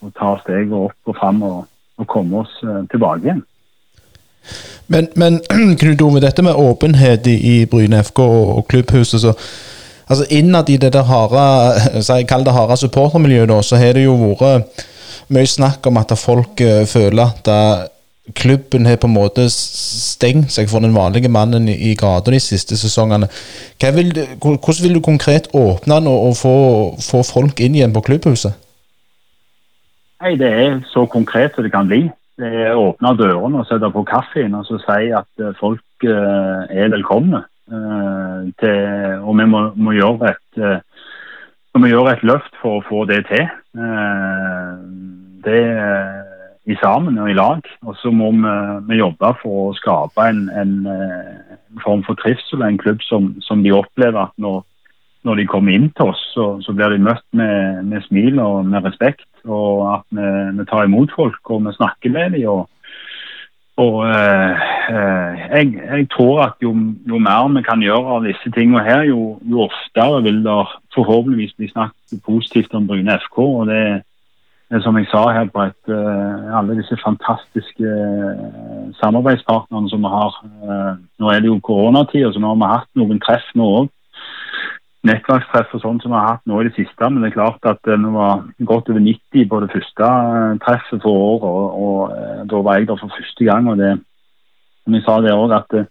å ta steget opp og fram og, og, komme oss uh, tilbake igjen. Men, men Knut Ove, dette med åpenhet i, i Bryne FK og, og klubbhuset så altså Innad i det der harde harde supportermiljøet, da, så har det jo vært mye snakk om at folk uh, føler at uh, klubben har på en måte stengt seg for den vanlige mannen i, gata de siste sesongene. Vil, hvordan vil du konkret åpne den og, og få, få, folk inn igjen på klubbhuset? Nei, Det er så konkret som det kan bli. Det er å åpne dørene og sette på kaffen og så si at eh, folk uh, er velkomne. Uh, til, og vi må, må, gjøre et, uh, vi må gjøre et løft for å få det til. det i sammen og i lag. Og så må vi, vi, jobbe for å skape en, en, en form for trivsel, og en klubb som, som de opplever at når, når, de kommer inn til oss, så, så blir de møtt med, med, smil og med respekt. Og at vi, vi, tar imot folk og vi snakker med dem. Og, og eh, eh, jeg, jeg, tror at jo, jo, mer vi kan gjøre av disse tingene her, jo, jo oftere vil det forhåpentligvis bli snakket positivt om Bryne FK. og det eh, som jeg sa her, et, uh, alle disse fantastiske uh, samarbeidspartnerne som vi har. Nå er det jo koronatid, så nå har vi hatt noen treff nå òg. Nettverkstreff og sånn som vi har hatt nå i det siste. Men det er klart at vi var godt over 90 på det første treffet for året. Og, og da var jeg der for første gang. og det, som jeg sa det også, at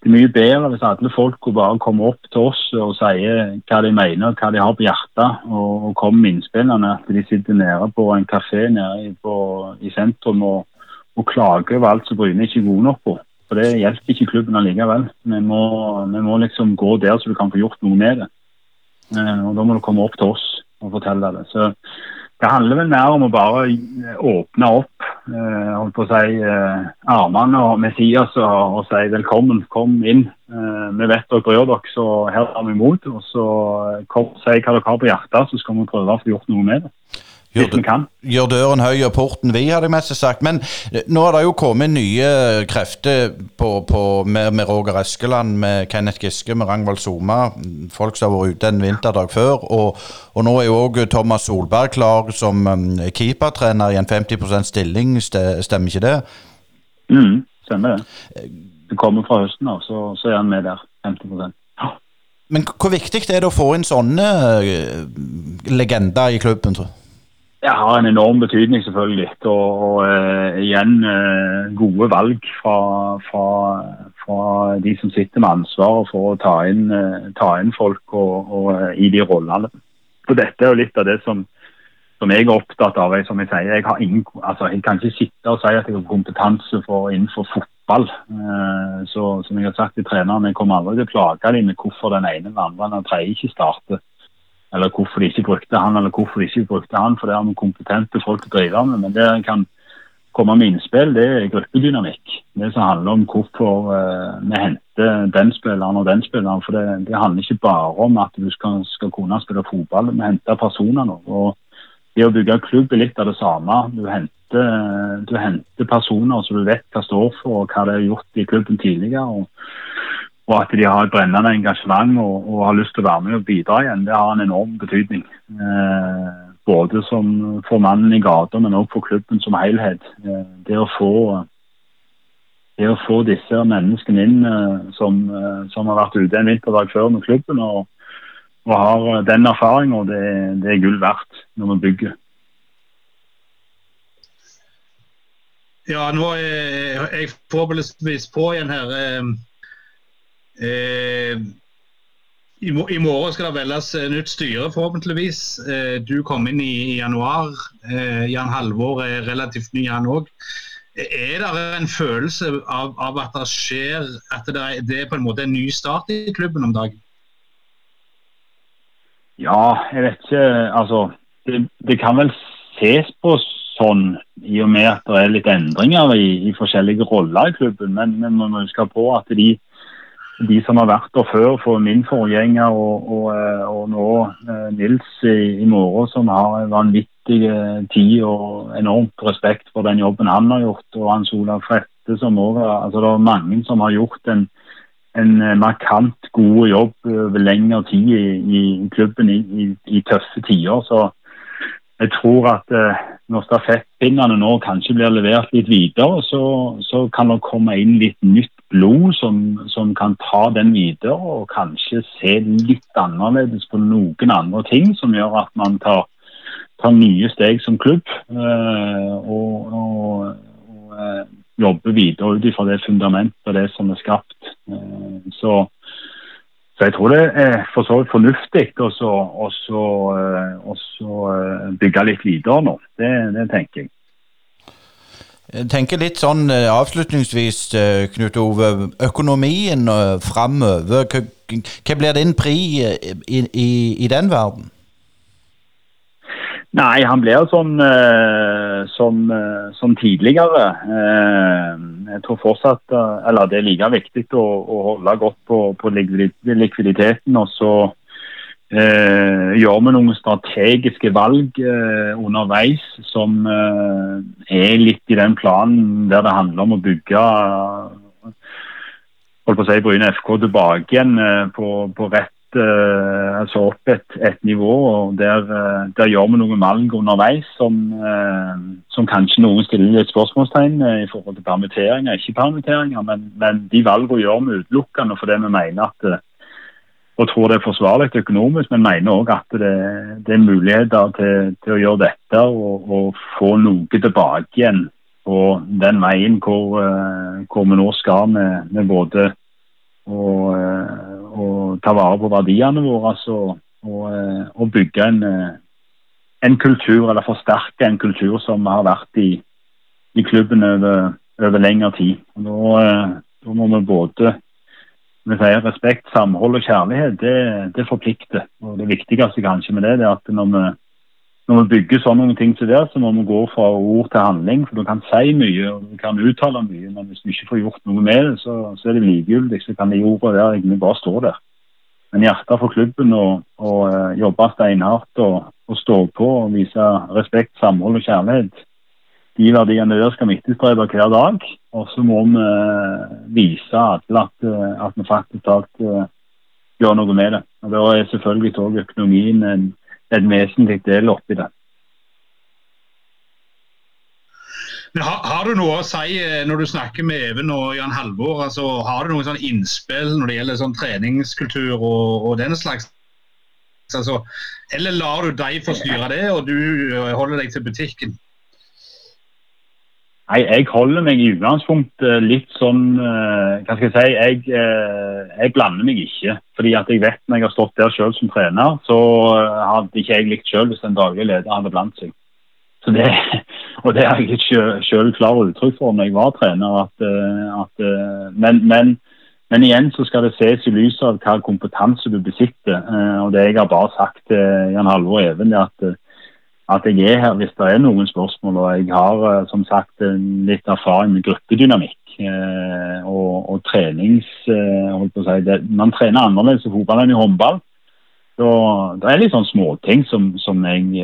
det er mye bedre hvis alle folk bare kommer opp til oss og sier hva de mener, hva de har på hjertet, og, og kommer med innspillene. At de sitter nede på en kafé nede på, i sentrum og, og, klager over alt som Bryne ikke er gode nok på. For det hjelper ikke klubben allikevel. Vi må, vi må liksom gå der så du kan få gjort noe med det. Eh, og Da må du komme opp til oss og fortelle det. Så det handler vel mer om å bare åpne opp eh, holdt på å si, eh, armene og Messias og, og si velkommen, kom inn. Eh, vi vet dere bryr dere, så her tar vi imot. Og så kom, si hva dere har på hjertet, så skal vi prøve å få gjort noe med det. Gjør, gjør, døren høy og porten vid, hadde jeg mest sagt. Men eh, nå har det jo kommet nye krefter på, på, med, med, Roger Eskeland, med Kenneth Giske, med Rangvald Soma. Folk som har vært ute en vinterdag før. Og, og nå er jo òg Thomas Solberg klar som um, keepertrener i en 50% stilling, stemmer ikke det? Mm, stemmer det. Det kommer fra høsten av, så, så er han med der. 50% Men hvor viktig er det å få inn sånne uh, legender i klubben? tror jeg? Det har en enorm betydning, selvfølgelig. Og, og uh, igjen uh, gode valg fra, fra, fra, de som sitter med ansvaret for å ta inn, uh, ta inn folk og, og, i de rollene. Så Dette er jo litt av det som, som jeg er opptatt av. Som jeg sier, jeg, ingen, altså, jeg kan ikke sitte og si at jeg har kompetanse for, innenfor fotball. så som jeg har sagt til treneren, jeg kommer aldri til å plage dem med hvorfor den ene eller andre eller tredje ikke starter eller hvorfor de ikke brukte han, eller hvorfor de ikke brukte han. For det har vi kompetente folk til å drive med. Men det kan komme med innspill, det er gruppedynamikk. Det som handler om hvorfor uh, vi henter den spilleren og den spilleren. For det, det handler ikke bare om at du skal, skal kunne spille fotball. Vi henter personer nå. og det å bygge klubb er litt av det samme. Du henter, du henter personer som du vet hva står for, og hva de har gjort i klubben tidligere. og og at de har et brennende engasjement og, og, har lyst til å være med og bidra igjen, det har en enorm betydning. Eh, både som for mannen i gata, men også for klubben som helhet. Eh, det, å få, det å få disse menneskene inn eh, som, eh, som, har vært ute en vinterdag før med klubben og, og har den erfaringa, det, det, er gull verdt når vi bygger. Ja, nå er jeg forhåpentligvis på igjen her. Eh, Eh, i, morgen skal det velges nytt styre, forhåpentligvis. Eh, du kom inn i, januar. Eh, Jan Halvor er relativt ny, han òg. Er det en følelse av, av, at det skjer At det det er, på en måte en ny start i klubben om dagen? Ja, jeg vet ikke. Altså, det, det kan vel ses på sånn i og med at det er litt endringer i, i forskjellige roller i klubben. Men, men man må huske på at de de som har vært der før, for min forgjenger og, og, eh, og nå eh, Nils i, i, morgen, som har en vanvittig eh, tid og enormt respekt for den jobben han har gjort, og Hans Olav Frette som også altså Det er mange som har gjort en, en markant god jobb over lengre tid i, i klubben i, i, tøffe tider. Så jeg tror at når stafettpinnene nå kanskje blir levert litt videre, så, så kan det komme inn litt nytt blod som, som, kan ta den videre og kanskje se litt annerledes på noen andre ting, som gjør at man tar, tar nye steg som klubb. Øh, og, og, og øh, jobber videre ut ifra det fundamentet og det som er skapt. Uh, så, så, jeg tror det er for så vidt fornuftig å bygge litt videre nå. Det, det tenker jeg. Jeg tenker litt sånn eh, avslutningsvis, eh, Knut Ove. Økonomien eh, framover. Hva blir din pri i, i, i den verden? Nei, han blir sånn som, uh, som, tidligere. Jeg tror fortsatt Eller det er like viktig å, å holde godt på, på likviditeten. Og så eh, gjør vi noen strategiske valg eh, underveis som eh, er litt i den planen der det handler om å bygge holdt på å si Bryne FK tilbake igjen eh, på, på rett uh, altså opp et, et, nivå. og der, uh, der, gjør vi noen valg underveis som, som kanskje noen stiller et spørsmålstegn i forhold til permitteringer, ikke permitteringer. Men, men de valgene gjør vi utelukkende fordi vi mener at og tror det er forsvarlig økonomisk, men mener òg at det, det, er muligheter til, til, å gjøre dette og, og, få noe tilbake igjen på den veien hvor, hvor vi nå skal med, med både å og ta vare på verdiene våre altså, og, eh, og, bygge en, eh, en, kultur, eller forsterke en kultur som har vært i, i klubben over, over lengre tid. Og da, eh, da må vi både vi sier respekt, samhold og kjærlighet. Det, det, forplikter. Og Det viktigste kanskje med det, det er at når vi når vi bygger sånne ting som det, så må vi gå fra ord til handling. For du kan si mye og du kan uttale mye, men hvis du ikke får gjort noe med det, så, så er det likegyldig. Så kan de ordene der egentlig bare stå der. Men hjertet for klubben og, og uh, jobbe steinhardt og, og, stå på og vise respekt, samhold og kjærlighet. De verdiene der skal vi etterstrebe hver dag. Og så må vi uh, vise alle at, uh, at vi faktisk talt gjør noe med det. Og Da er selvfølgelig òg økonomien en en vesentlig del oppi det. Men har, har, du noe å si eh, når du snakker med Even og Jan Halvor? Altså, har du noen sånn innspill når det gjelder sånn treningskultur og, og den slags? Altså, eller lar du dem få styre det, og du eh, holder deg til butikken? Nei, Jeg holder meg i utgangspunktet litt sånn uh, Hva skal jeg si? Jeg, uh, jeg, blander meg ikke. fordi at jeg vet når jeg har stått der selv som trener, så uh, hadde ikke jeg likt selv hvis en daglig leder hadde blandet seg. Så det, og det har jeg ikke selv klar uttrykk for når jeg var trener. At, at, men, men, men, igjen så skal det ses i lys av hva kompetanse du besitter. og det jeg har bare sagt til Jan Halvor Even, er at at jeg er her hvis det er noen spørsmål. Og jeg har eh, som sagt litt erfaring med gruppedynamikk eh, og, og trenings... Eh, si, det, man trener annerledes i fotball enn i håndball. Så det er litt sånn småting som, som, jeg,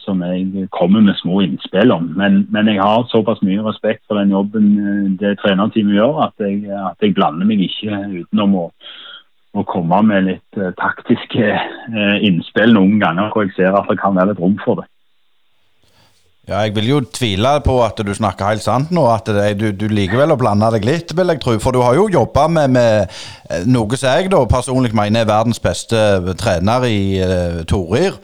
som jeg kommer med små innspill om. Men, men, jeg har såpass mye respekt for den jobben det trenerteamet gjør, at jeg, at jeg blander meg ikke utenom å å komme med litt uh, taktiske uh, innspill noen ganger hvor jeg ser at det kan være litt rom for det. Ja, Jeg vil jo tvile på at du snakker helt sant nå, at det, du, du liker vel å blande deg litt, vil jeg tro. For du har jo jobba med, med, eh, noe som jeg da personlig mener er verdens beste trener i uh, Torir.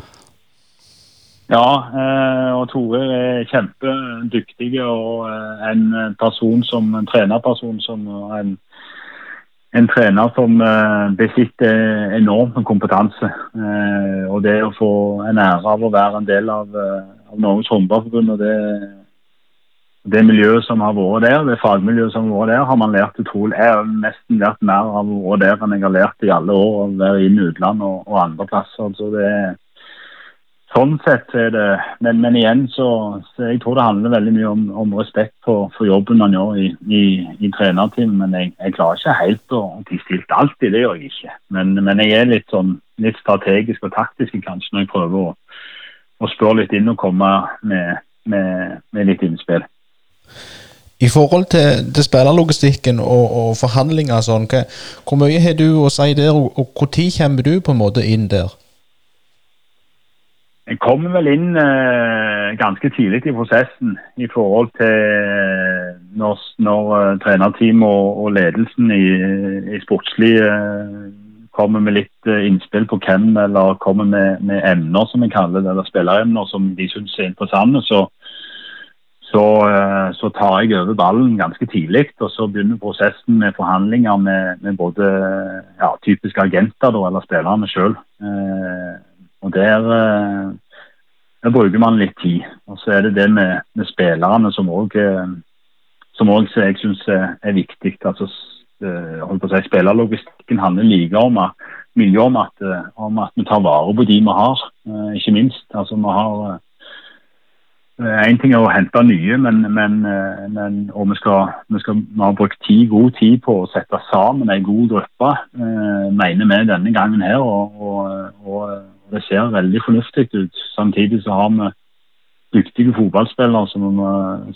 Ja, eh, og Torir er kjempedyktig og en person som en trenerperson som en, en trener som besitter enorm kompetanse. og det å få en ære av å være en del av av Norges Håndballforbund. og det, det miljøet som har vært der, det fagmiljøet som har vært der, har man lært utrolig. Jeg har nesten lært mer av å være der enn jeg har lært i alle år å være inn utlandet og, og, andre plasser. så det Sånn sett er det Men, men igjen så, så, jeg tror det handler veldig mye om, om respekt for, for, jobben man gjør i, i, i trenerteam. Men jeg, jeg, klarer ikke helt å bli stilt alltid, det gjør jeg ikke. Men, men jeg er litt sånn litt strategisk og taktisk kanskje når jeg prøver å å spørre litt inn og komme med, med, med litt innspill. I forhold til, til spillerlogistikken og, og, forhandlinger sånn, hva, hvor mye har du å si der, og, og når kommer du på en måte inn der? Jeg kommer vel inn eh, ganske tidlig i prosessen i forhold til når, når uh, trenerteam og, og, ledelsen i, i sportslig eh, kommer med litt eh, innspill på hvem, eller kommer med, med emner, som vi kaller det, eller spilleremner som de syns er interessante, så, så, eh, så, tar jeg over ballen ganske tidlig. Og så begynner prosessen med forhandlinger med, med både ja, typiske agenter da, eller spillerne sjøl. Eh, og der, der, bruker man litt tid. Og så er det det med, med spillerne som òg som også jeg syns er, viktig. altså Eh, holdt på å si, spillerlogistikken handler like om at, mye om at, eh, om at, vi tar vare på de vi har, eh, ikke minst. Altså vi har Én ting er å hente nye, men, men, men og vi, skal, vi, skal, vi, har brukt tid, god tid på å sette sammen en god gruppe, mener vi denne gangen her. Og, det ser veldig fornuftig ut. Samtidig så har vi dyktige fotballspillere som,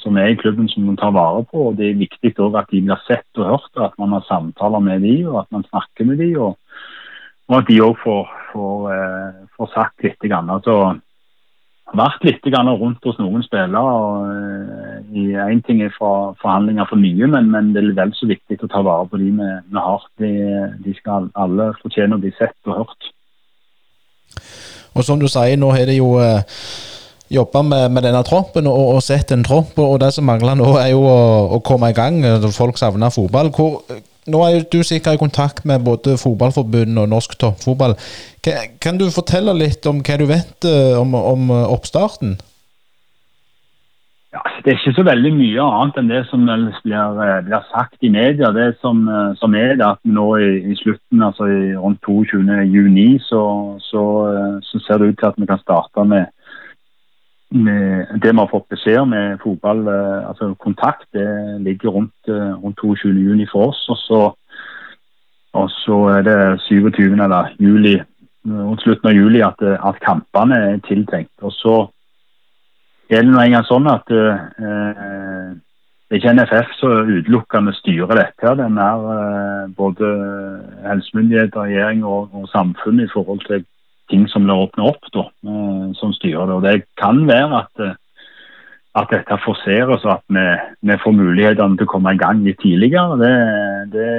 som, er i klubben som man tar vare på. og Det er viktig også at de blir sett og hørt, og at man har samtaler med dem og at man snakker med dem. Og, og at de òg får, får, eh, får, sagt litt. Grann. Altså, vært litt rundt hos noen spillere. og Én ting er fra forhandlinger for mye, men, men, det er vel så viktig å ta vare på de vi har. De, de, skal alle fortjene å bli sett og hørt. Og som du sier, nå har de jo eh, jobba med, med, denne troppen og, og, sett en tropp. Og det som mangler nå, er jo å, å komme i gang. Folk savner fotball. Hvor, nå er du sikkert i kontakt med både Fotballforbundet og norsk toppfotball. Kan, kan, du fortelle litt om hva du vet om, om oppstarten? Ja, altså, det er ikke så veldig mye annet enn det som blir, eh, blir sagt i media. Det som, som er det at nå i, i slutten, altså i, rundt 22.6, så, så, så ser det ut til at vi kan starte med med det vi har fått beskjed om med fotball, eh, altså kontakt, det ligger rundt, eh, rundt 22.6 for oss. Og så, og så, er det 27. eller juli, rundt slutten av juli at, eh, at kampene er tiltenkt. Og så er noe nå engang sånn at eh, det er ikke NFF som utelukkende styrer dette. Det er mer både helsemyndigheter, regjering og, og samfunn i forhold til ting som blir åpnet opp, da, eh, som styrer det. Og Det kan være at, eh, at dette forseres, og at vi, vi, får mulighetene til å komme i gang litt tidligere. Det, det,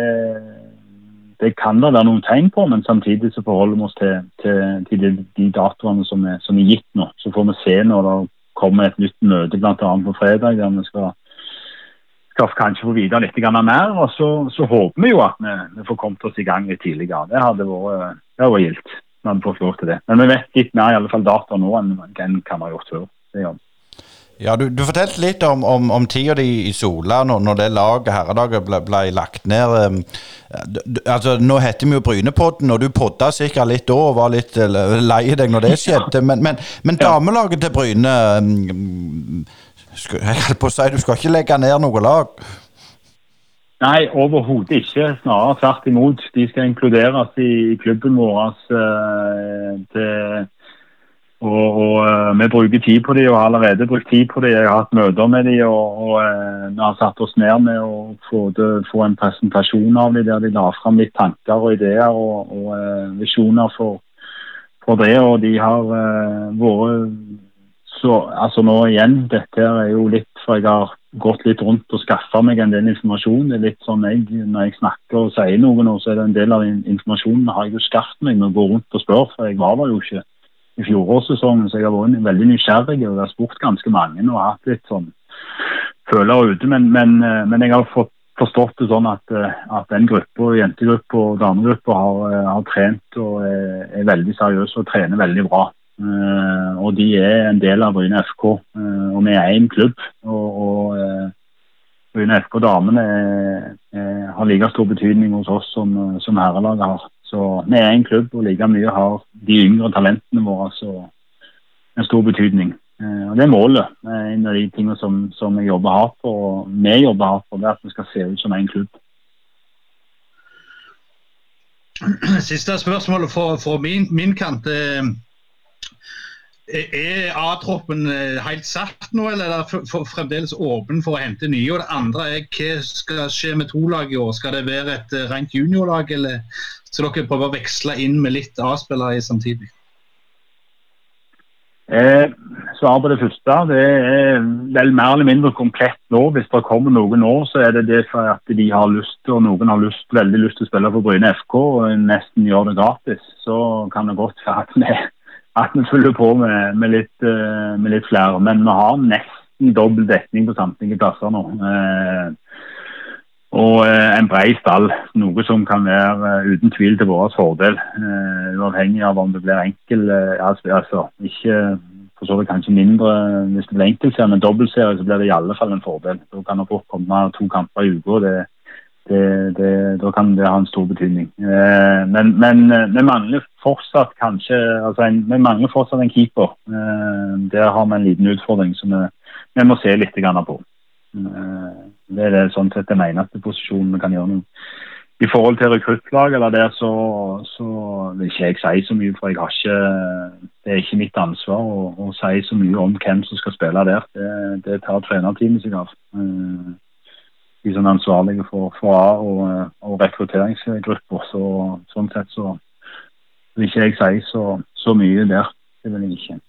det, kan det være noen tegn på, men samtidig så forholder vi oss til, til, til de, de, datoene som er, som er, gitt nå. Så får vi se når det kommer et nytt møte bl.a. på fredag. der vi skal kanskje få vite litt mer. og Så, så håper vi jo at vi, vi, får kommet oss i gang litt tidligere. Det hadde vært, det vært gildt. Men vi vet litt mer i alle fall data nå enn den kan vi har gjort før. Det gjør Ja, du, du, fortalte litt om, om, om tida di i Sola når, når det laget, herrelaget, ble, ble, lagt ned. Ehm, du, altså, Nå heter vi jo Brynepodden, og du podda sikkert litt da og var litt lei deg når det skjedde. Men, men, men damelaget til Bryne ehm, Jeg holdt på å si, du skal ikke legge ned noe lag? Nei, overhodet ikke. Snarere tvert imot. De skal inkluderes i klubben vår. Uh, til, og, og uh, Vi bruker tid på dem og har allerede brukt tid på dem. Jeg har hatt møter med dem og, og uh, vi har satt oss ned med å få, det, få en presentasjon av dem der de la fram litt tanker og ideer og, og visjoner for, for, det. Og de har vært så altså nå igjen, dette er jo litt for jeg har gått litt rundt og skaffa meg en del informasjon. Det er litt sånn jeg, Når jeg snakker og sier noe nå, så er det en del av informasjonen har jeg jo skaffet meg med å gå rundt og spørre, for jeg var der jo ikke i fjorårssesongen. Så jeg har vært veldig nysgjerrig og har spurt ganske mange og hatt litt sånn følere ute. Men, men, eh, men, jeg har fått forstått det sånn at, eh, at den gruppa, jentegruppa og damegruppa, har, eh, har, trent og er, er veldig seriøse og trener veldig bra. Og de er en del av Bryne FK. Og vi er én klubb. Og, og Bryne FK damene har like stor betydning hos oss som, som herrelaget har. Så vi er en klubb, og like mye har de yngre talentene våre så en stor betydning. og Det er målet. En av de tingene som, som jeg jobber hardt for, og vi jobber hardt for, det er at vi skal se ut som en klubb. Siste spørsmål fra min, min kant. Er A-troppen eh, helt satt nå, eller er det fremdeles åpen for å hente nye? Og det andre er hva skal skje med to lag i år? Skal det være et eh, rent juniorlag, eller skal dere prøver å veksle inn med litt A-spillere samtidig? Eh, Svar på det første. Det er vel mer eller mindre komplett nå. Hvis det kommer noen nå, så er det det for at de har lyst og noen har lyst, veldig lyst til å spille for Bryne FK og nesten gjør det gratis. Så kan det godt være at vi at vi følger på med, med, litt, uh, med, litt, flere. Men vi har nesten dobbel dekning på samtlige plasser nå. Uh, og uh, en bred stall, noe som kan være uten tvil til vår fordel. uavhengig av om det blir enkel altså, altså, ikke for så vidt kanskje mindre hvis det blir enkeltserie, men dobbeltserie så blir det i alle fall en fordel. Da kan det fort komme to kamper i uka. Det, det, da kan det ha en stor betydning. Eh, men, men eh, vi mangler fortsatt kanskje altså en, vi mangler fortsatt en keeper. Eh, der har vi en liten utfordring som vi, vi må se litt på. Det er det sånn sett den eneste posisjonen vi kan gjøre noe. I forhold til rekruttlag eller der, så, så, vil ikke jeg si så mye. For jeg har ikke, det er ikke mitt ansvar å, å si så mye om hvem som skal spille der. Det, det tar trenerteamet seg av. Eh, de som er ansvarlige for, for A- og, og rekrutteringsgrupper. Så, sånn sett så, vil ikke jeg si så, så mye der. Det vil jeg ikke.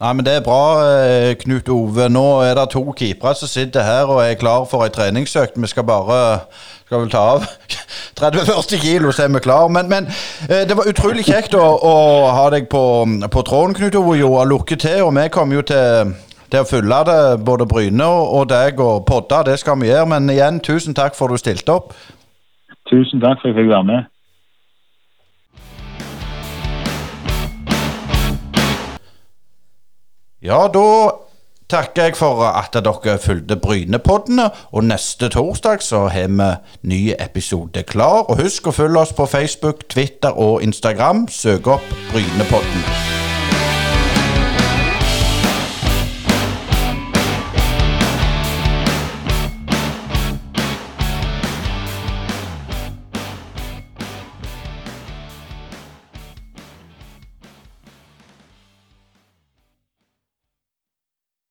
Nei, men Det er bra, eh, Knut Ove. Nå er det to keepere som sitter her og er klar for ei treningsøkt. Vi skal bare skal vel ta av 30-40 kilo, så er vi klar. Men, men eh, det var utrolig kjekt å, å ha deg på, på tråden, Knut Ove Jo, Lykke til. Og vi kommer jo til, til å følge det, både Bryne og, deg og podda. Det skal vi gjøre. Men igjen, tusen takk for at du stilte opp. Tusen takk for at jeg fikk være med. Ja, da takker jeg for at dere fulgte Brynepoddene. Og neste torsdag så har vi ny episode klar. Og husk å følge oss på Facebook, Twitter og Instagram. Søk opp Brynepodden.